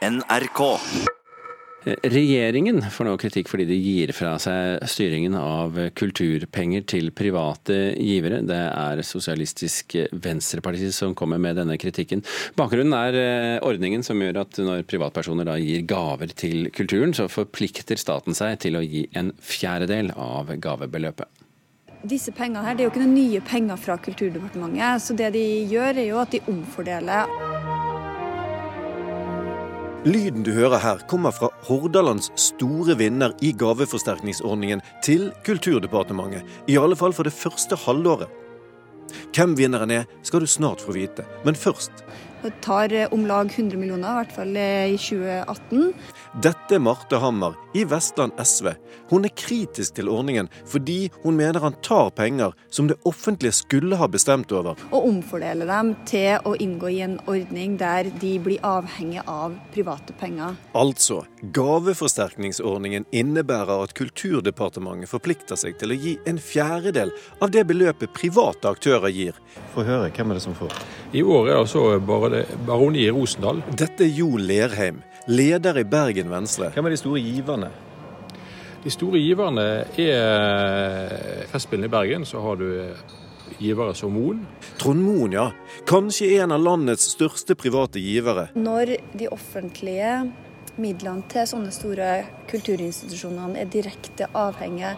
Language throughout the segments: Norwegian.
NRK. Regjeringen får nå kritikk fordi de gir fra seg styringen av kulturpenger til private givere. Det er Sosialistisk Venstreparti som kommer med denne kritikken. Bakgrunnen er eh, ordningen som gjør at når privatpersoner da gir gaver til kulturen, så forplikter staten seg til å gi en fjerdedel av gavebeløpet. Disse pengene her, Det er jo ikke noen nye penger fra Kulturdepartementet. så Det de gjør, er jo at de omfordeler Lyden du hører her, kommer fra Hordalands store vinner i gaveforsterkningsordningen til Kulturdepartementet. I alle fall for det første halvåret. Hvem vinneren er, skal du snart få vite. Men først Det tar eh, om lag 100 millioner, i hvert fall eh, i 2018. Dette er Marte Hammer i Vestland SV. Hun er kritisk til ordningen fordi hun mener han tar penger som det offentlige skulle ha bestemt over. Og omfordeler dem til å inngå i en ordning der de blir avhengig av private penger. Altså, gaveforsterkningsordningen innebærer at Kulturdepartementet forplikter seg til å gi en fjerdedel av det beløpet private aktører gir. Få høre, hvem er det som får? I år er det altså bare Baroni i Rosendal. Dette er Jo Lerheim, leder i Bergen Venstre. Hvem er de store giverne? De store giverne er Festspillene i Bergen. Så har du givere som Moen. Trond Moen, ja. Kanskje en av landets største private givere. Når de offentlige midlene til sånne store kulturinstitusjonene er direkte avhengig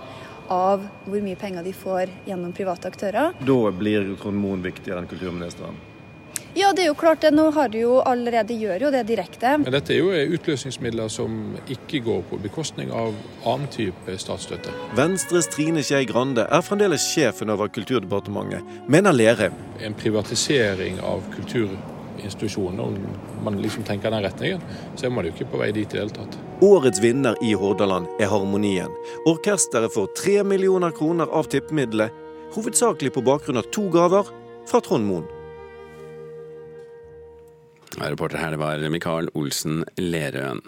av hvor mye penger de får gjennom private aktører. Da blir Trond Moen viktigere enn kulturministeren? Ja, det er jo klart det. Nå har du jo allerede gjør jo det direkte. Men dette er jo utløsningsmidler som ikke går på bekostning av annen type statsstøtte. Venstres Trine Skei Grande er fremdeles sjefen over Kulturdepartementet, mener Lerheim. En privatisering av kulturinstitusjoner, om man liksom tenker den retningen, så er man jo ikke på vei dit i det hele tatt. Årets vinner i Hordaland er Harmonien. Orkesteret får tre millioner kroner av tippemiddelet, hovedsakelig på bakgrunn av to gaver fra Trond Moen. Reporter her var Mikael Olsen Lerøen.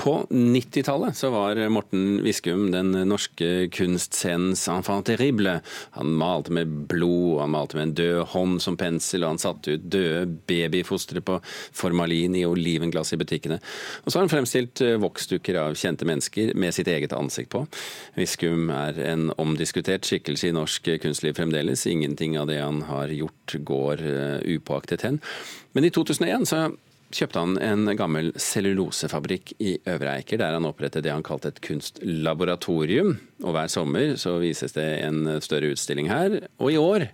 På 90-tallet så var Morten Viskum den norske kunstscenens enfant terrible. Han malte med blod, han malte med en død hånd som pensel, og han satte ut døde babyfostre på formalin i olivenglass i butikkene. Og så har han fremstilt eh, voksdukker av kjente mennesker med sitt eget ansikt på. Viskum er en omdiskutert skikkelse i norsk kunstliv fremdeles. Ingenting av det han har gjort går eh, upåaktet hen. Men i 2001 så kjøpte han en gammel cellulosefabrikk i Øvre Eiker, der han opprettet det han kalte et kunstlaboratorium. Og hver sommer så vises det en større utstilling her. Og i år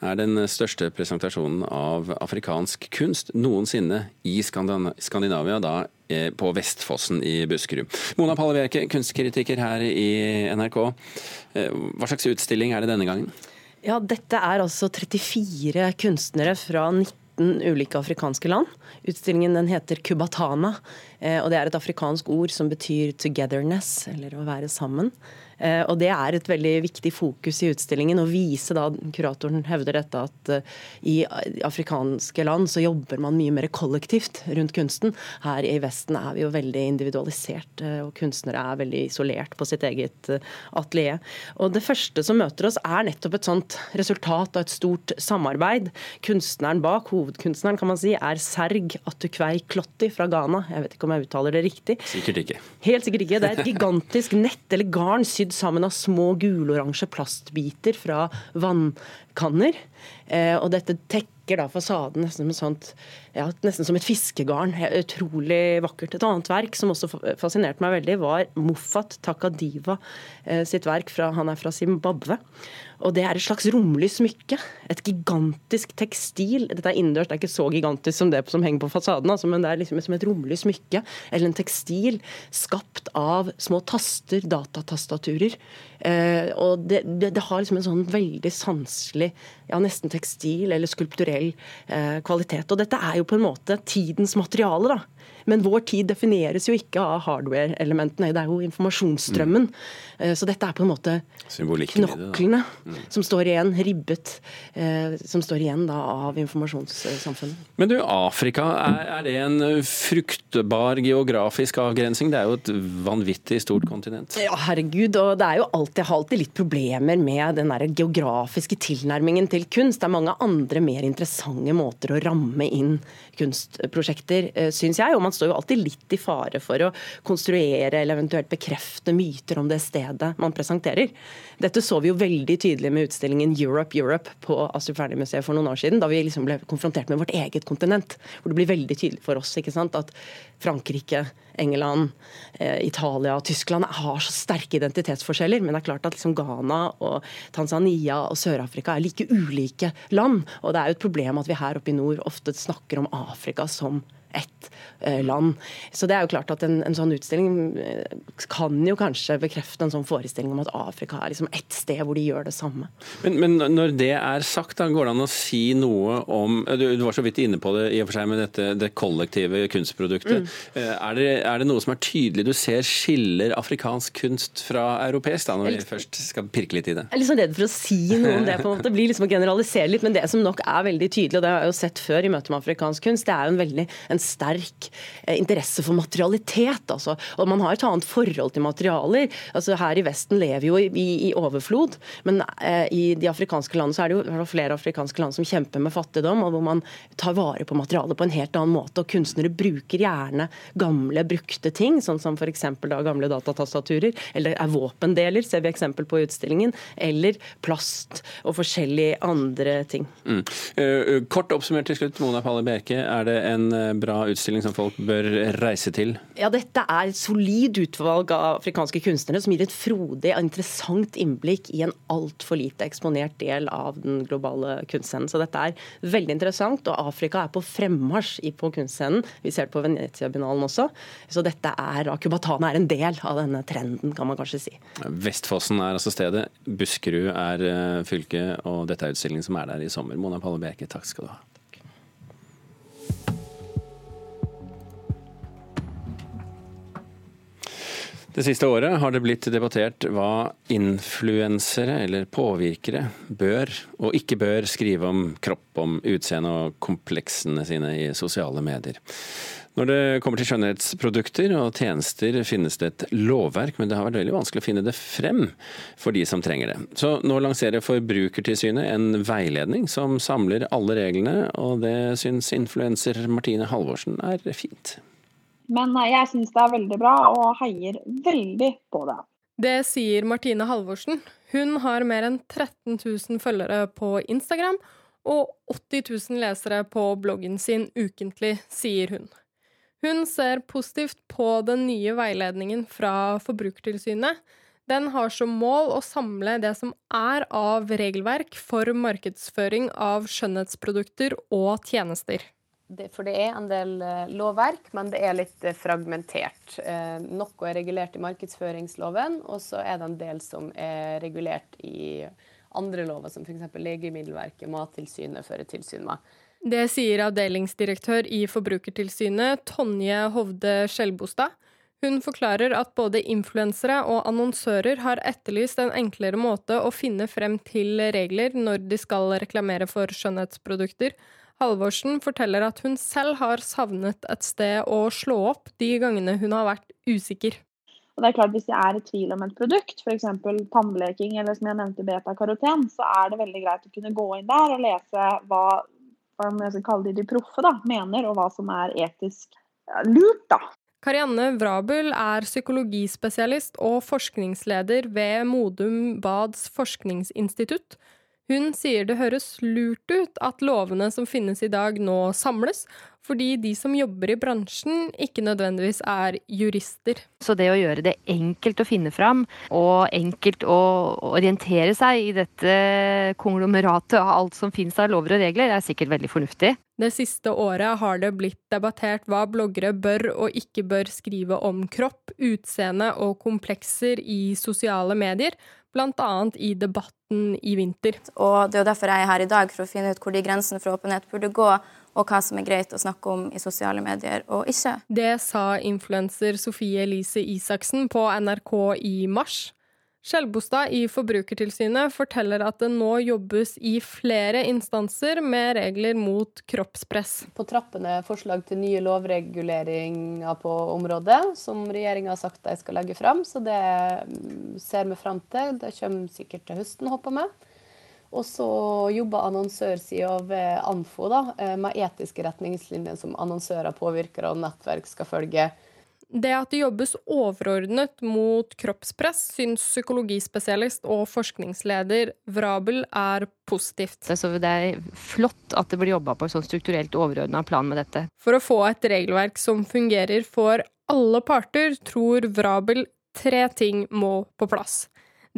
er den største presentasjonen av afrikansk kunst noensinne i Skandinavia, da eh, på Vestfossen i Buskerud. Mona Palle kunstkritiker her i NRK. Eh, hva slags utstilling er det denne gangen? Ja, Dette er altså 34 kunstnere fra 19 ulike afrikanske land. Utstillingen den heter Kubatana, eh, og det er et afrikansk ord som betyr 'togetherness', eller å være sammen. Eh, og Det er et veldig viktig fokus i utstillingen. Å vise da, Kuratoren hevder dette at eh, i afrikanske land så jobber man mye mer kollektivt rundt kunsten. Her i Vesten er vi jo veldig individualisert, og kunstnere er veldig isolert på sitt eget atelier. Og Det første som møter oss er nettopp et sånt resultat av et stort samarbeid. Kunstneren bak, hovedkunstneren kan man si, er Serg Atukvei Klotti fra Ghana. Jeg vet ikke om jeg uttaler det riktig. Sikkert ikke. Helt sikkert ikke. Det er et gigantisk nett eller garn sydd sydd sammen av små guloransje plastbiter fra vannkanner. Eh, og dette tekker da fasaden nesten sånt, ja, nesten som et fiskegarn. Utrolig vakkert. Et annet verk som også fascinerte meg veldig, var Moffat Takadiva eh, sitt verk. Fra, han er fra Zimbabwe. Og det er et slags romlig smykke. Et gigantisk tekstil. Dette er innendørs, det er ikke så gigantisk som det som henger på fasaden, altså, men det er liksom som et romlig smykke. Eller en tekstil skapt av små taster, datatastaturer. Eh, og det, det, det, har liksom en sånn veldig sanselig, ja nesten tekstil eller skulpturell eh, kvalitet. Og dette er jo på en måte tidens materiale, da. Men vår tid defineres jo ikke av hardware-elementene, det er jo informasjonsstrømmen. Mm. Så dette er på en måte knoklene som står igjen, ribbet, eh, som står igjen da av informasjonssamfunnet. Men du, Afrika, er, er det en fruktbar geografisk avgrensing? Det er jo et vanvittig stort kontinent. Ja, herregud. Og det er jo alltid, har alltid litt problemer med den der geografiske tilnærmingen til kunst. Det er mange andre mer interessante måter å ramme inn kunstprosjekter, eh, syns jeg. Og man står jo alltid litt i fare for å konstruere eller eventuelt bekrefte myter om det stedet man presenterer. Dette så vi jo veldig tydelig med utstillingen Europe Europe på Astrup Fearnley-museet for noen år siden, da vi liksom ble konfrontert med vårt eget kontinent. Hvor det blir veldig tydelig for oss ikke sant, at Frankrike, England, eh, Italia Tyskland har så sterke identitetsforskjeller. Men det er klart at liksom Ghana og Tanzania og Sør-Afrika er like ulike land. Og det er jo et problem at vi her oppe i nord ofte snakker om Afrika som ett eh, land. Så det er jo klart at en, en, sånn utstilling eh, kan jo kanskje bekrefte en sånn forestilling om at Afrika er liksom ett sted hvor de gjør det samme. Men, men når det er sagt, da, går det an å si noe om Du, du var så vidt inne på det i og for seg med dette, det kollektive kunstproduktet. Mm. Eh, er, det, er, det, noe som er tydelig du ser skiller afrikansk kunst fra europeisk, da, når vi først skal pirke litt i det? Jeg er litt sånn redd for å si noe om det. på en måte. Det blir liksom å generalisere litt, men det som nok er veldig tydelig, og det har jeg jo sett før i møte med afrikansk kunst, det er jo en veldig en sterk eh, interesse for materialitet. Altså. Og man har et annet forhold til materialer. Altså, her i Vesten lever jo i, i overflod, men eh, i de afrikanske landene så er det jo flere afrikanske land som kjemper med fattigdom, og hvor man tar vare på materialet på en helt annen måte. og Kunstnere bruker gjerne gamle, brukte ting, sånn som f.eks. gamle datatastaturer, eller er våpendeler, ser vi eksempel på i utstillingen, eller plast og forskjellige andre ting. Mm. Uh, kort oppsummert til slutt, Mona Palle Bjerke. Er det en bra bra utstilling som folk bør reise til? Ja, Dette er et solid utvalg av afrikanske kunstnere som gir et frodig og interessant innblikk i en altfor lite eksponert del av den globale kunstscenen. Så dette er veldig interessant, og Afrika er på fremmarsj på kunstscenen. Vi ser det på Venezia-binalen også. Så dette er, Akubatana er en del av denne trenden, kan man kanskje si. Vestfossen er altså stedet, Buskerud er eh, fylket, og dette er utstillingen som er der i sommer. Mona Palle Bjerke, takk skal du ha. Det siste året har det blitt debattert hva influensere eller påvirkere bør og ikke bør skrive om kropp, om utseende og kompleksene sine i sosiale medier. Når det kommer til skjønnhetsprodukter og tjenester finnes det et lovverk, men det har vært veldig vanskelig å finne det frem for de som trenger det. Så nå lanserer Forbrukertilsynet en veiledning som samler alle reglene, og det syns influenser Martine Halvorsen er fint. Men eh, jeg syns det er veldig bra, og heier veldig på det. Det sier Martine Halvorsen. Hun har mer enn 13 000 følgere på Instagram og 80 000 lesere på bloggen sin ukentlig, sier hun. Hun ser positivt på den nye veiledningen fra Forbrukertilsynet. Den har som mål å samle det som er av regelverk for markedsføring av skjønnhetsprodukter og tjenester for det er en del eh, lovverk, men det er litt eh, fragmentert. Eh, noe er regulert i markedsføringsloven, og så er det en del som er regulert i andre lover, som f.eks. Legemiddelverket, Mattilsynet fører tilsyn med. Det sier avdelingsdirektør i Forbrukertilsynet, Tonje Hovde Skjelbostad. Hun forklarer at både influensere og annonsører har etterlyst en enklere måte å finne frem til regler når de skal reklamere for skjønnhetsprodukter, Halvorsen forteller at hun selv har savnet et sted å slå opp de gangene hun har vært usikker. Og det er klart Hvis jeg er i tvil om et produkt, f.eks. tannbleking eller som jeg nevnte beta-karoten, så er det veldig greit å kunne gå inn der og lese hva, hva de, de proffe da, mener, og hva som er etisk lurt. da. Karianne Vrabel er psykologispesialist og forskningsleder ved Modum Bads forskningsinstitutt, hun sier det høres lurt ut at lovene som finnes i dag nå samles, fordi de som jobber i bransjen ikke nødvendigvis er jurister. Så det å gjøre det enkelt å finne fram, og enkelt å orientere seg i dette konglomeratet av alt som finnes av lover og regler, er sikkert veldig fornuftig. Det siste året har det blitt debattert hva bloggere bør og ikke bør skrive om kropp, utseende og komplekser i sosiale medier, bl.a. i debatten i vinter. Og Det er jo derfor jeg er her i dag, for å finne ut hvor de grensene for åpenhet burde gå, og hva som er greit å snakke om i sosiale medier og ikke. Det sa influenser Sofie Elise Isaksen på NRK i mars. Skjelbostad i Forbrukertilsynet forteller at det nå jobbes i flere instanser med regler mot kroppspress. På trappene forslag til nye lovreguleringer på området, som regjeringa har sagt de skal legge fram. Så det ser vi fram til. Det kommer sikkert til høsten, håper vi. Og så jobber annonsørsida ved Anfo da, eh, med etiske retningslinjer som annonsører, påvirkere og nettverk skal følge. Det at det jobbes overordnet mot kroppspress, syns psykologispesialist og forskningsleder Vrabel er positivt. Så det er flott at det blir jobba på en sånn strukturelt overordna plan med dette. For å få et regelverk som fungerer for alle parter, tror Vrabel tre ting må på plass.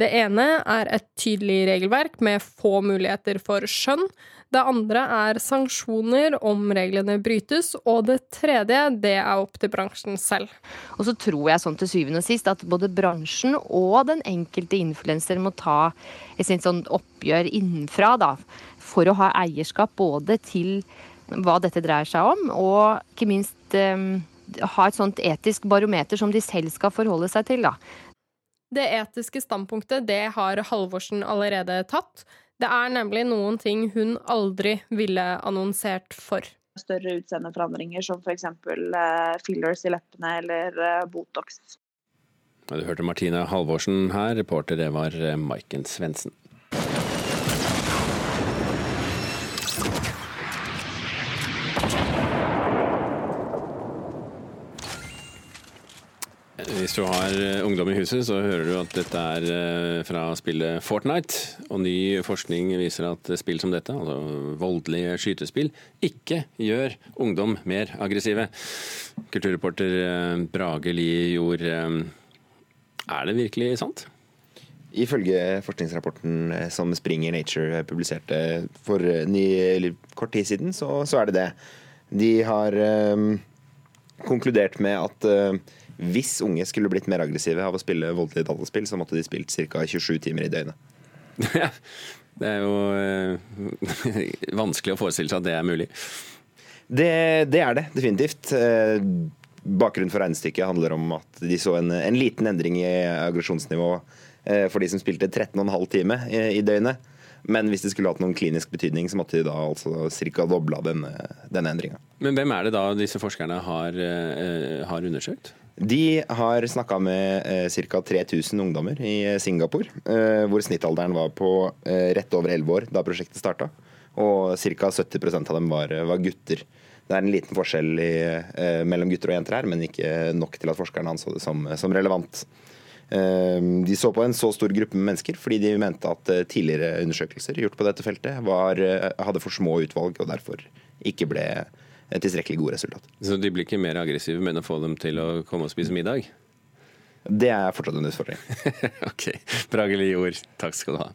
Det ene er et tydelig regelverk med få muligheter for skjønn. Det andre er sanksjoner om reglene brytes. Og det tredje, det er opp til bransjen selv. Og så tror jeg sånn til syvende og sist at både bransjen og den enkelte influenser må ta et sånt oppgjør innenfra, da. For å ha eierskap både til hva dette dreier seg om, og ikke minst um, ha et sånt etisk barometer som de selv skal forholde seg til. Da. Det etiske standpunktet det har Halvorsen allerede tatt. Det er nemlig noen ting hun aldri ville annonsert for. Større utseendeforandringer som f.eks. Eh, fillers i leppene eller eh, Botox. Du hørte Martine Halvorsen her, reporter det var eh, Maiken Svendsen. Hvis du har eh, ungdom i huset, så hører du at dette er eh, fra spillet Fortnite. Og ny forskning viser at spill som dette, altså voldelige skytespill, ikke gjør ungdom mer aggressive. Kulturreporter eh, Brage Lie Jord, er det virkelig sant? Ifølge forskningsrapporten som Springer Nature publiserte for ny, kort tid siden, så, så, er det det. De har um, konkludert med at uh, hvis unge skulle blitt mer aggressive av å spille voldelige dataspill, så måtte de spilt ca. 27 timer i døgnet. det er jo øh, vanskelig å forestille seg at det er mulig. Det, det er det definitivt. Eh, bakgrunnen for regnestykket handler om at de så en, en liten endring i aggresjonsnivå eh, for de som spilte 13,5 time i, døgnet. Men hvis det skulle hatt noen klinisk betydning, så måtte de da altså ca. dobla denne, denne endringa. Men hvem er det da disse forskerne har, har undersøkt? De har snakka med eh, ca. 3000 ungdommer i eh, Singapore, eh, hvor snittalderen var på eh, rett over 11 år da prosjektet starta. Og ca. 70% av dem var, var, gutter. Det er en liten forskjell i, eh, mellom gutter og jenter her, men ikke nok til at forskerne anså det som, som relevant. Eh, de så på en så stor gruppe med mennesker fordi de mente at tidligere undersøkelser gjort på dette feltet var, hadde for små utvalg og derfor ikke ble tilstrekkelig gode resultat. Så de blir ikke mer aggressive, men å få dem til å komme og spise middag? Det er fortsatt en utfordring. ok. Brage ord, takk skal du ha.